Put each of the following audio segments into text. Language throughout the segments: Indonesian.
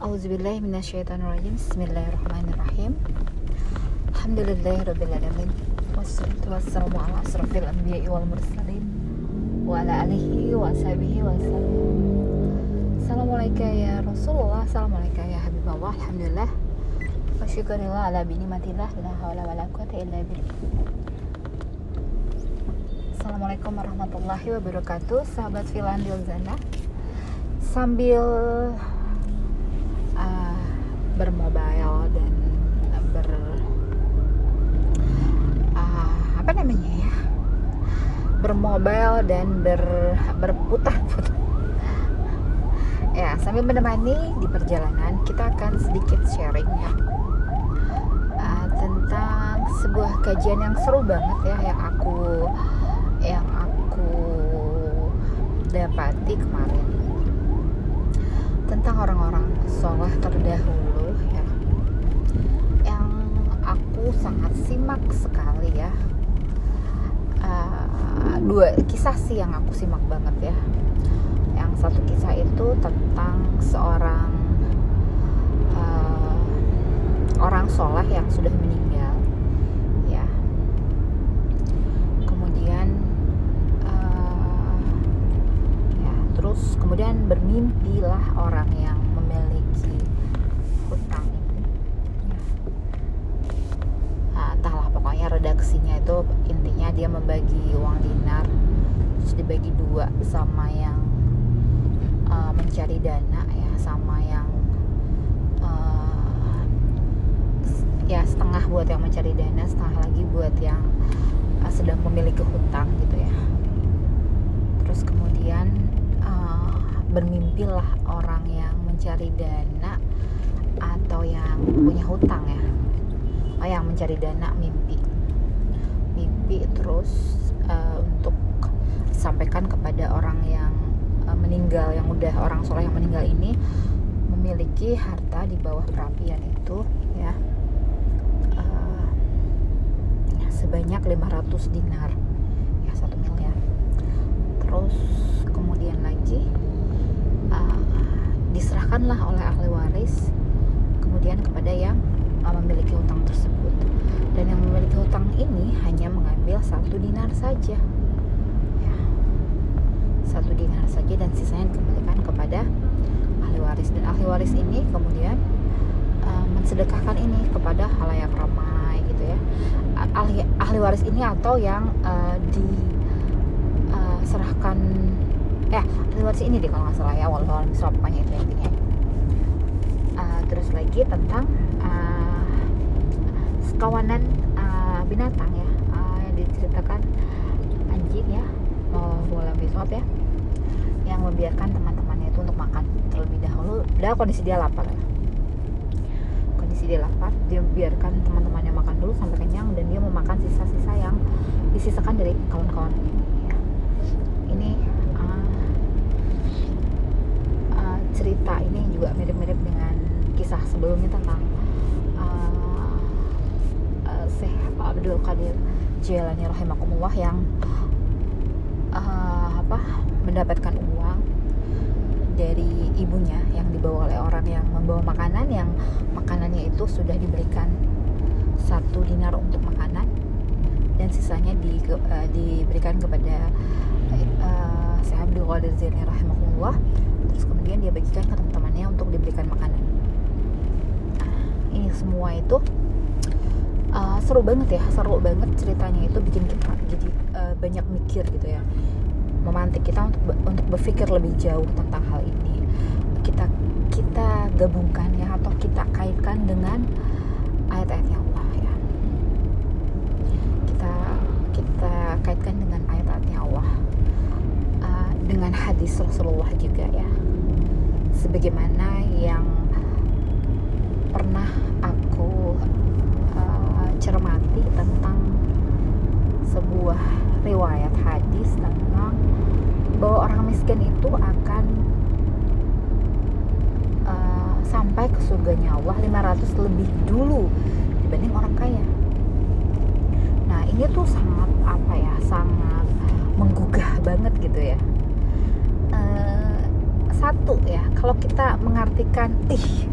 Auzubillahiminasyaitonirrajim Bismillahirrahmanirrahim. Alhamdulillahirrabbilalamin Wassalatu wassalamu ala asrafil anbiya'i wal mursalin Wa ala alihi wa ashabihi wa Assalamualaikum ya Rasulullah Assalamualaikum ya Habibullah. Alhamdulillah. Wa syukurillah ala La hawla wa la quwata illa Assalamualaikum warahmatullahi wabarakatuh. Sahabat Filan Dilzana Sambil bermobile dan ber uh, apa namanya ya? Bermobile dan ber berputar-putar. Ya sambil menemani di perjalanan kita akan sedikit sharing ya. Uh, tentang sebuah kajian yang seru banget ya yang aku yang aku dapati kemarin. Tentang orang-orang soleh terdahulu ya yang aku sangat simak sekali ya. Uh, dua kisah sih yang aku simak banget ya. Yang satu kisah itu tentang seorang uh, orang soleh yang sudah meninggal ya. Kemudian uh, ya terus kemudian bermimpilah orang yang memiliki hutang itu ya. Nah, entahlah pokoknya redaksinya itu intinya dia membagi uang dinar terus dibagi dua sama yang uh, mencari dana ya sama yang uh, ya setengah buat yang mencari dana setengah lagi buat yang uh, sedang memiliki hutang gitu ya. Terus kemudian uh, bermimpilah orang yang mencari dana atau yang punya hutang ya. Oh yang mencari dana mimpi. Mimpi terus uh, untuk disampaikan kepada orang yang uh, meninggal yang udah orang soleh yang meninggal ini memiliki harta di bawah perapian itu ya. Uh, sebanyak 500 dinar ya satu miliar. Terus kemudian lagi uh, diserahkanlah oleh ahli waris kemudian kepada yang uh, memiliki hutang tersebut. Dan yang memiliki hutang ini hanya mengambil satu dinar saja satu dinar saja dan sisanya dikembalikan kepada ahli waris. Dan ahli waris ini kemudian uh, mensedekahkan ini kepada halayak ramai gitu ya. Ahli ahli waris ini atau yang uh, diserahkan eh ahli waris ini deh kalau nggak salah ya walau misal pokoknya itu intinya uh, terus lagi tentang uh, sekawanan uh, binatang ya uh, yang diceritakan anjing ya oh bola besok ya yang membiarkan teman-temannya itu untuk makan terlebih dahulu dalam kondisi dia lapar kondisi dia lapar dia biarkan teman-temannya makan dulu sampai kenyang dan dia memakan sisa-sisa yang disisakan dari kawan-kawan ya. ini uh, uh, cerita ini juga mirip-mirip dengan kisah sebelumnya tentang uh, uh, Syekh Abdul Qadir Jailani rahimakumullah yang uh, apa mendapatkan uang dari ibunya yang dibawa oleh orang yang membawa makanan yang makanannya itu sudah diberikan satu dinar untuk makanan dan sisanya di, uh, diberikan kepada uh, Syekh Abdul Qadir rahimahullah. Terus kemudian dia bagikan ke teman-temannya untuk diberikan makanan. Nah ini semua itu uh, seru banget ya seru banget ceritanya itu bikin kita jadi uh, banyak mikir gitu ya memantik kita untuk untuk berpikir lebih jauh tentang hal ini. Kita kita gabungkan ya atau kita kaitkan dengan ayat-ayatnya Allah ya. Kita kita kaitkan dengan ayat-ayatnya Allah uh, dengan hadis Rasulullah juga ya. Sebagaimana yang pernah aku uh, cermati tentang sebuah riwayat hadis tentang bahwa orang miskin itu akan uh, sampai ke surganya Allah 500 lebih dulu dibanding orang kaya. Nah ini tuh sangat apa ya sangat menggugah banget gitu ya. Uh, satu ya kalau kita mengartikan ih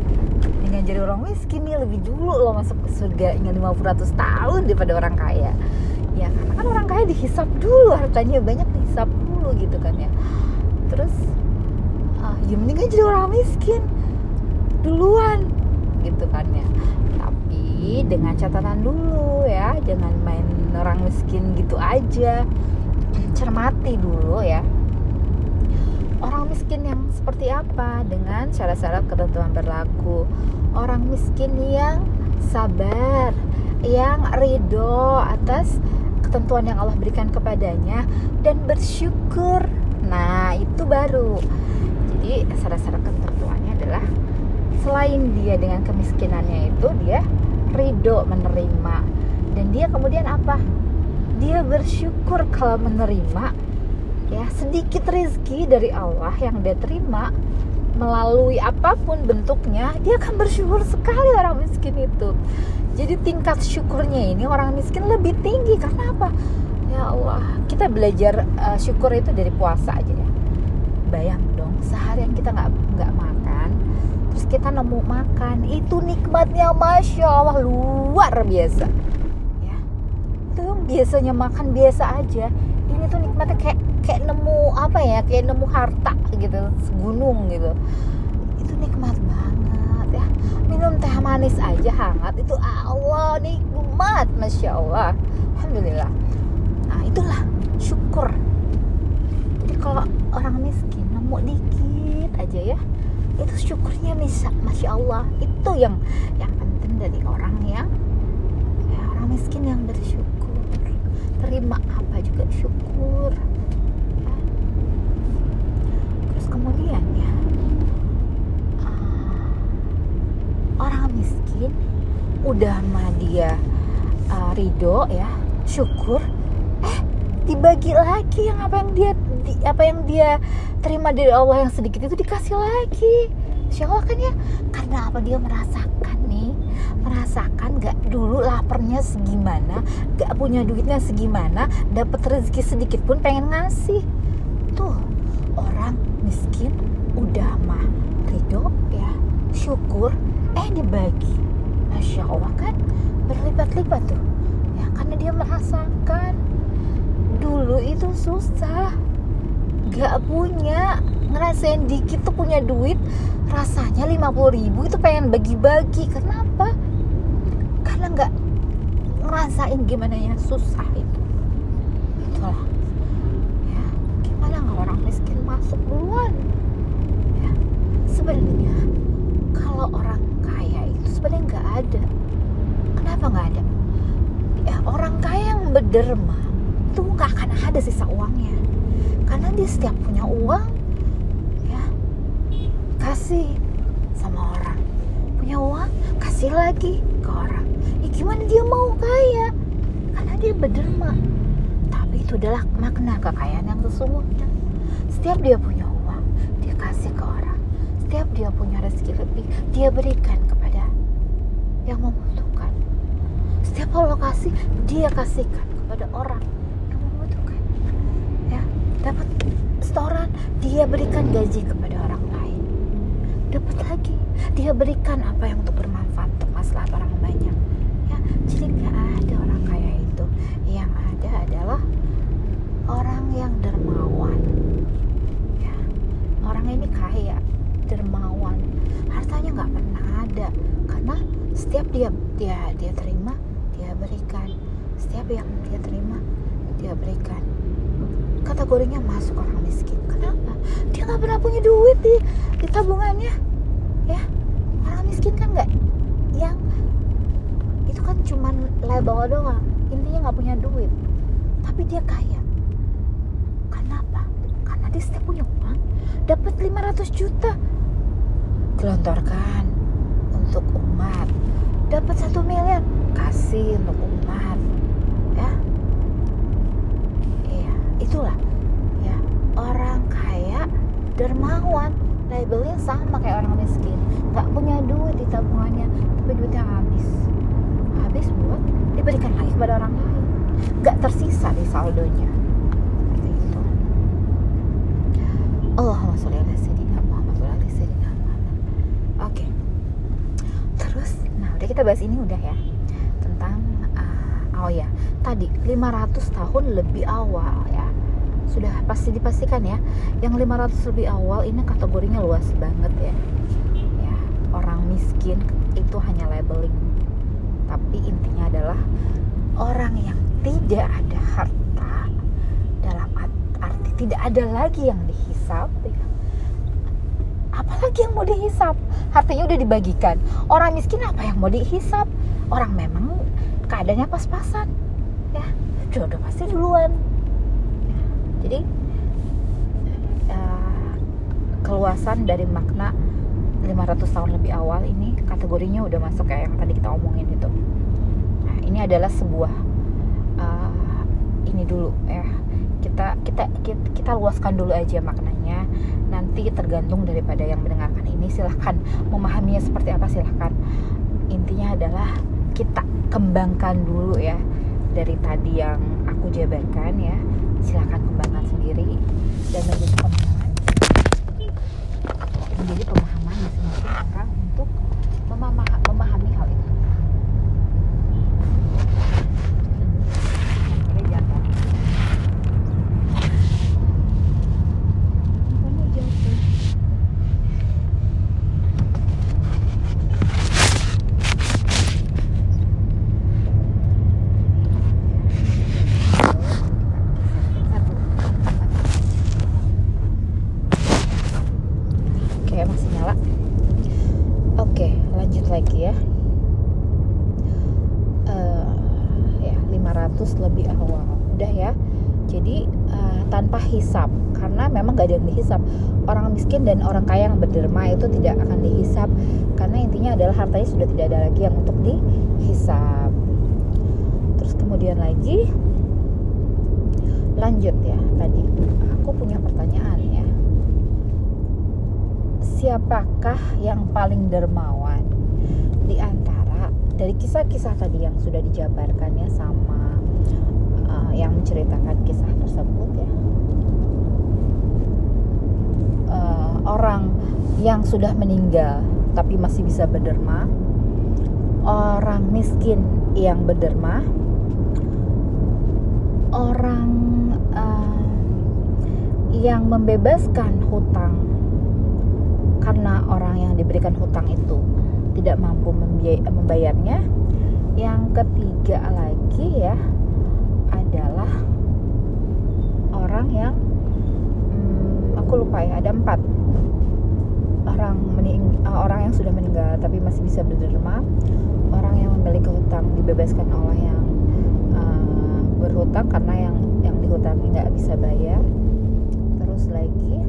dengan jadi orang miskin nih lebih dulu lo masuk ke surga ingin 500 tahun daripada orang kaya ya karena kan orang kaya dihisap dulu hartanya banyak dulu gitu kan ya. Terus uh, ya mendingan jadi orang miskin. Duluan gitu kan ya. Tapi dengan catatan dulu ya jangan main orang miskin gitu aja. Cermati dulu ya. Orang miskin yang seperti apa? Dengan syarat-syarat ketentuan berlaku. Orang miskin yang sabar yang ridho atas ketentuan yang Allah berikan kepadanya dan bersyukur. Nah itu baru. Jadi syarat-syarat ketentuannya adalah selain dia dengan kemiskinannya itu dia ridho menerima. Dan dia kemudian apa? Dia bersyukur kalau menerima ya sedikit rezeki dari Allah yang dia terima melalui apa pun bentuknya dia akan bersyukur sekali orang miskin itu jadi tingkat syukurnya ini orang miskin lebih tinggi. Karena apa? Ya Allah kita belajar uh, syukur itu dari puasa aja ya. Bayang dong seharian kita nggak nggak makan terus kita nemu makan itu nikmatnya masya Allah luar biasa. Ya itu biasanya makan biasa aja. Ini tuh nikmatnya kayak kayak nemu apa ya kayak nemu harta gitu segunung gitu. Itu nikmat banget ya minum teh manis aja hangat. Itu Allah nikmat. Masya Allah. Alhamdulillah. Nah itulah syukur. Jadi kalau orang miskin nemu dikit aja ya. Itu syukurnya bisa masya Allah. Itu yang yang penting dari orang yang ya, orang miskin yang bersyukur. Terima apa juga syukur. Kemudian ya uh, orang miskin udah mah dia uh, ridho ya syukur eh dibagi lagi yang apa yang dia di, apa yang dia terima dari Allah yang sedikit itu dikasih lagi. Insya Allah kan ya? Karena apa? Dia merasakan nih merasakan gak dulu laparnya segimana gak punya duitnya segimana dapat rezeki sedikit pun pengen ngasih. Tuh orang miskin udah mah ridho ya syukur eh dibagi masya allah kan berlipat-lipat tuh. Ya karena dia merasakan dulu itu susah gak punya ngerasain dikit tuh punya duit rasanya 50 ribu itu pengen bagi-bagi. Kenapa? Karena nggak ngerasain gimana ya susah itu. Itulah. Miskin masuk duluan? Ya sebenarnya kalau orang kaya itu sebenarnya nggak ada. Kenapa nggak ada? Ya orang kaya yang berderma itu nggak akan ada sisa uangnya. Karena dia setiap punya uang ya kasih sama orang. Punya uang kasih lagi ke orang. Ya gimana dia mau kaya? Karena dia berderma. Tapi itu adalah makna kekayaan yang sesungguhnya. Setiap dia punya uang dia kasih ke orang dia punya rezeki lebih dia berikan kepada yang membutuhkan. Setiap Allah kasih dia kasihkan kepada orang yang membutuhkan. Ya dapat setoran dia berikan gaji kepada orang lain. Dapat lagi dia berikan apa yang untuk bermanfaat untuk masalah orang banyak. Ya jadi nggak ada orang kaya itu. Yang ada adalah orang yang dermawan. Orang ini kaya dermawan nggak pernah ada. Karena setiap dia dia dia terima dia berikan. Setiap yang dia terima dia berikan. Kategorinya masuk orang miskin. Kenapa? Dia nggak pernah punya duit di di tabungannya. Ya orang miskin kan nggak yang itu kan cuman label doang. Intinya nggak punya duit. Tapi dia kaya. Kenapa? Karena dia setiap punya uang dapat 500 juta gelontorkan untuk umat. Dapat satu miliar kasih untuk umat. Ya. Iya itulah. Ya orang kaya dermawan labelnya sama kayak orang miskin. Nggak punya duit di tabungannya tapi duitnya habis. Habis buat diberikan lagi kepada orang lain. Nggak tersisa di saldonya bahas ini udah ya tentang uh, oh ya tadi 500 tahun lebih awal ya. Sudah pasti dipastikan ya yang 500 lebih awal ini kategorinya luas banget ya. Ya orang miskin itu hanya labeling. Tapi intinya adalah orang yang tidak ada harta dalam arti tidak ada lagi yang dihisap ya. Apalagi yang mau dihisap? Hartanya udah dibagikan. Orang miskin apa yang mau dihisap? Orang memang keadaannya pas-pasan ya. Jodoh pasti duluan. Jadi uh, keluasan dari makna 500 tahun lebih awal ini kategorinya udah masuk kayak yang tadi kita omongin itu. Nah, ini adalah sebuah uh, ini dulu ya kita, kita kita kita luaskan dulu aja maknanya. Nanti tergantung daripada yang mendengarkan ini. Silahkan memahaminya seperti apa silahkan. Intinya adalah kita kembangkan dulu ya. Dari tadi yang aku jabarkan ya. Silahkan kembangkan sendiri. Dan menjadi pemahaman. Menjadi pemahaman masing-masing orang untuk memahami hal itu nggak ada yang dihisap. Orang miskin dan orang kaya yang berderma itu tidak akan dihisap karena intinya adalah hartanya sudah tidak ada lagi yang untuk dihisap. Terus kemudian lagi lanjut ya. Tadi aku punya pertanyaan ya. Siapakah yang paling dermawan di antara dari kisah-kisah tadi yang sudah dijabarkan ya sama uh, yang menceritakan kisah tersebut ya. Orang yang sudah meninggal tapi masih bisa berderma, orang miskin yang berderma, orang uh, yang membebaskan hutang karena orang yang diberikan hutang itu tidak mampu membayarnya. Yang ketiga lagi ya adalah orang yang hmm, aku lupa ya ada empat. Orang mening uh, orang yang sudah meninggal tapi masih bisa berderma. Orang yang memiliki hutang dibebaskan oleh yang uh, berhutang karena yang yang dihutangi nggak bisa bayar. Terus lagi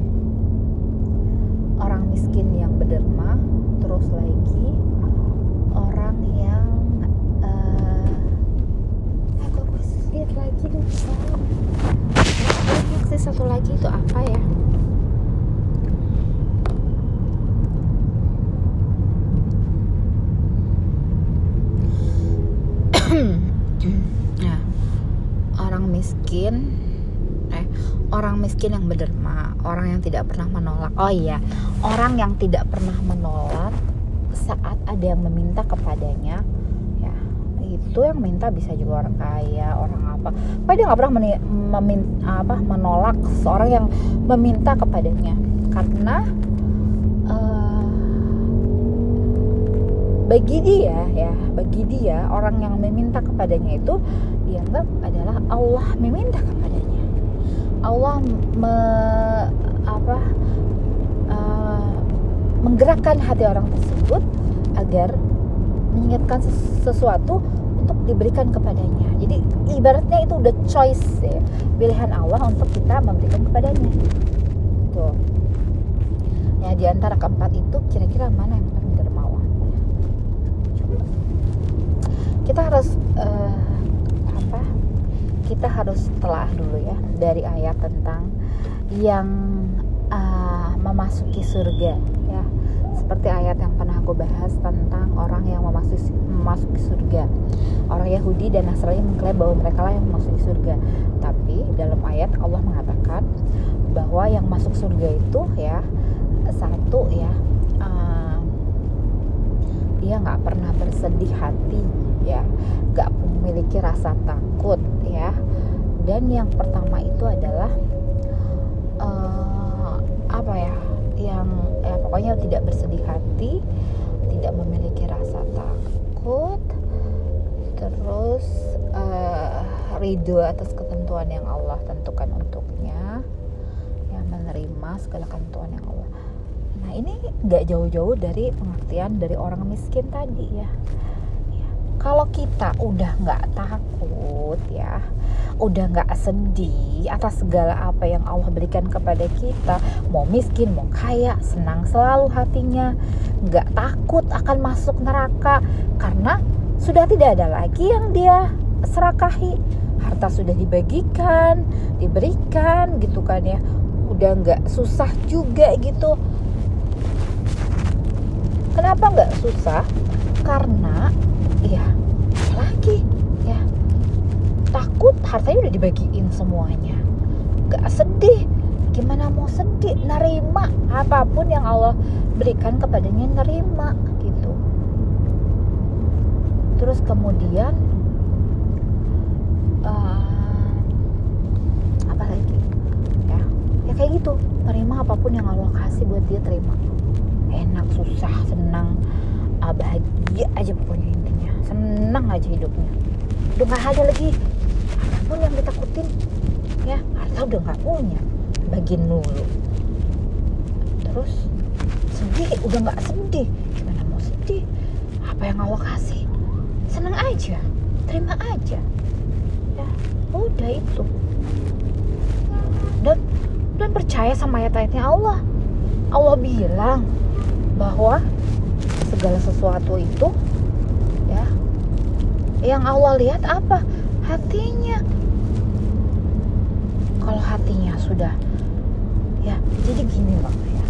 orang miskin yang berderma terus lagi orang yang uh, aku lihat lagi deh satu lagi itu apa ya? Nah, orang miskin orang miskin yang berderma, orang yang tidak pernah menolak. Oh iya, orang yang tidak pernah menolak saat ada yang meminta kepadanya ya itu yang minta bisa juga orang kaya orang apa. Tapi dia nggak pernah meminta, apa menolak seorang yang meminta kepadanya. Karena bagi dia ya bagi dia orang yang meminta kepadanya itu dianggap adalah Allah meminta kepadanya Allah me, apa uh, menggerakkan hati orang tersebut agar mengingatkan sesuatu untuk diberikan kepadanya. Jadi ibaratnya itu udah choice ya pilihan Allah untuk kita memberikan kepadanya. Tuh. Ya di antara keempat itu kira-kira mana yang kita harus uh, apa kita harus telah dulu ya dari ayat tentang yang uh, memasuki surga ya. Seperti ayat yang pernah aku bahas tentang orang yang memasuki, memasuki surga. Orang Yahudi dan Nasrani mengklaim bahwa mereka lah yang memasuki surga. Tapi dalam ayat Allah mengatakan bahwa yang masuk surga itu ya satu ya uh, dia nggak pernah bersedih hati ya nggak memiliki rasa takut ya dan yang pertama itu adalah uh, apa ya yang ya pokoknya tidak bersedih hati tidak memiliki rasa takut terus uh, ridho atas ketentuan yang Allah tentukan untuknya yang menerima segala ketentuan yang Allah nah ini nggak jauh-jauh dari pengertian dari orang miskin tadi ya. Kalau kita udah nggak takut ya udah nggak sedih atas segala apa yang Allah berikan kepada kita mau miskin mau kaya senang selalu hatinya nggak takut akan masuk neraka karena sudah tidak ada lagi yang dia serakahi. Harta sudah dibagikan diberikan gitu kan ya. Udah nggak susah juga gitu. Kenapa nggak susah? Karena ya lagi. Ya. Takut hartanya udah dibagiin semuanya. Nggak sedih. Gimana mau sedih? Nerima apa pun yang Allah berikan kepadanya nerima gitu. Terus kemudian uh, apa lagi ya ya kayak gitu terima apa pun yang Allah kasih buat dia terima enak susah senang uh, bahagia aja pokoknya intinya senang aja hidupnya udah nggak ada lagi apa pun yang ditakutin ya harta udah nggak punya bagian dulu terus sedih udah nggak sedih. Gimana mau sedih? Apa yang Allah kasih? Senang aja terima aja. Ya udah itu. Dan dan percaya sama ayat-ayatnya Allah. Allah bilang bahwa segala sesuatu itu ya yang Allah lihat apa? Hatinya. Kalau hatinya sudah ya jadi gini loh ya.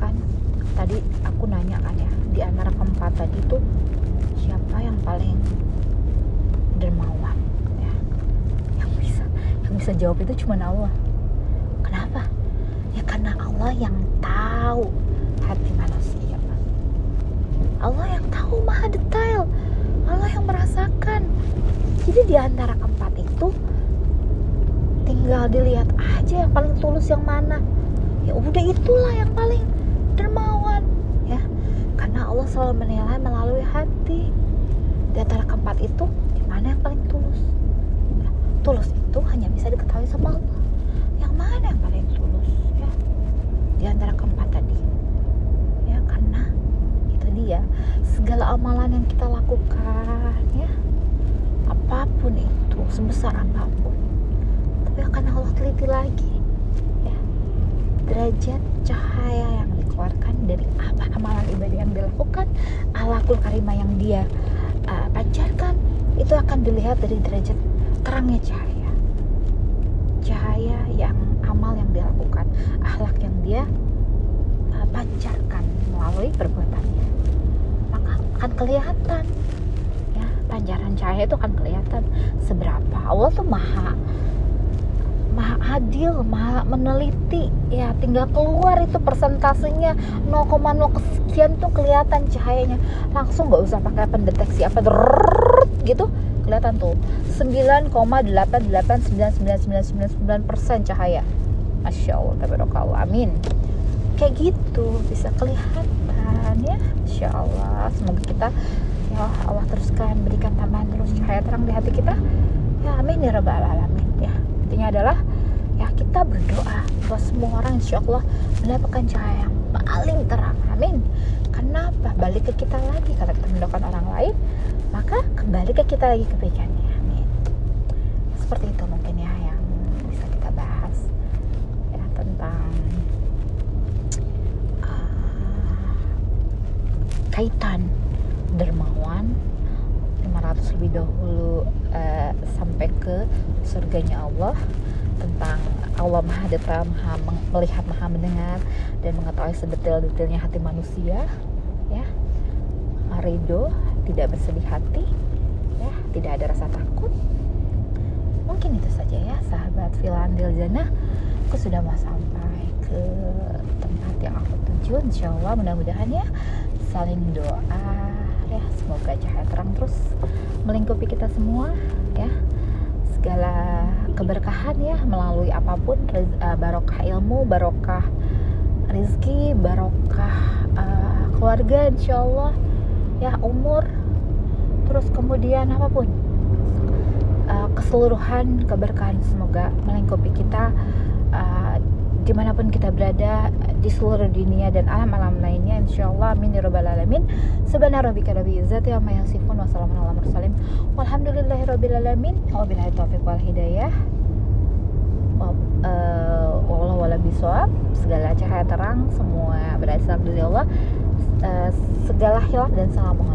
Kan tadi aku nanya kan ya di antara keempat tadi tuh siapa yang paling dermawan ya? Yang bisa yang bisa jawab itu cuma Allah. Kenapa? Ya karena Allah yang tahu hati manusia Allah yang tahu maha detail. Allah yang merasakan. Jadi di antara keempat itu tinggal dilihat aja yang paling tulus yang mana. Ya udah itulah yang paling dermawan ya. Karena Allah selalu menilai melalui hati. Di antara keempat itu yang mana yang paling tulus? Ya, tulus itu hanya bisa diketahui sama Allah. Yang mana yang paling tulus ya? Di antara keempat tadi. Ya karena itu dia segala amalan yang kita lakukan ya. Apa pun itu sebesar apa pun tapi akan Allah teliti lagi. Ya. Derajat cahaya yang dikeluarkan dari apa amalan ibadah yang dilakukan alakul karimah yang dia uh, pancarkan itu akan dilihat dari derajat terangnya cahaya. Cahaya yang amal yang dia lakukan akhlak yang dia uh, pancarkan melalui perbuatannya. Maka akan kelihatan. Ya pancaran cahaya itu akan kelihatan seberapa. Allah tuh maha maha adil, maha meneliti. Ya, tinggal keluar itu persentasenya 0,0 sekian tuh kelihatan cahayanya. Langsung nggak usah pakai pendeteksi apa gitu. Kelihatan tuh 9,8899999 persen cahaya. Masya Allah, tabarakallah, amin. Kayak gitu bisa kelihatan ya, Masya Allah. Semoga kita ya Allah teruskan berikan tambahan terus cahaya terang di hati kita. Ya, amin ya rabbal alamin. Ya, intinya adalah ya kita berdoa bahwa semua orang insya Allah mendapatkan cahaya yang paling terang amin. Kenapa? Balik ke kita lagi kalau kita mendoakan orang lain maka kembali ke kita lagi kebaikannya amin. Seperti itu mungkin ya yang bisa kita bahas ya tentang uh, kaitan 500 lebih dahulu uh, sampai ke surganya Allah tentang Allah Maha Detail, Maha melihat, Maha mendengar dan mengetahui sedetail-detailnya hati manusia, ya. Ridho, tidak bersedih hati, ya, tidak ada rasa takut. Mungkin itu saja ya, sahabat Filan Diljana. Aku sudah mau sampai ke tempat yang aku tuju, insya Allah mudah-mudahan ya saling doa ya semoga cahaya terang terus melingkupi kita semua ya. Segala keberkahan ya melalui apa pun uh, barokah ilmu barokah rizki barokah uh, keluarga insyaallah ya umur terus kemudian apa pun uh, keseluruhan keberkahan semoga melingkupi kita uh, di mana pun kita berada di seluruh dunia dan alam-alam lainnya insyaallah. Amin ya rabbal alamin. Subhana rabbika rabbil izzati amma yasifun wa salamun ala mursalin. Walhamdulillahi rabbil alamin. Wabillahi taufiq wal hidayah. Uh, wallahu wala bisawab segala cahaya terang semua berasal dari Allah. Uh, segala hilaf dan salah mohon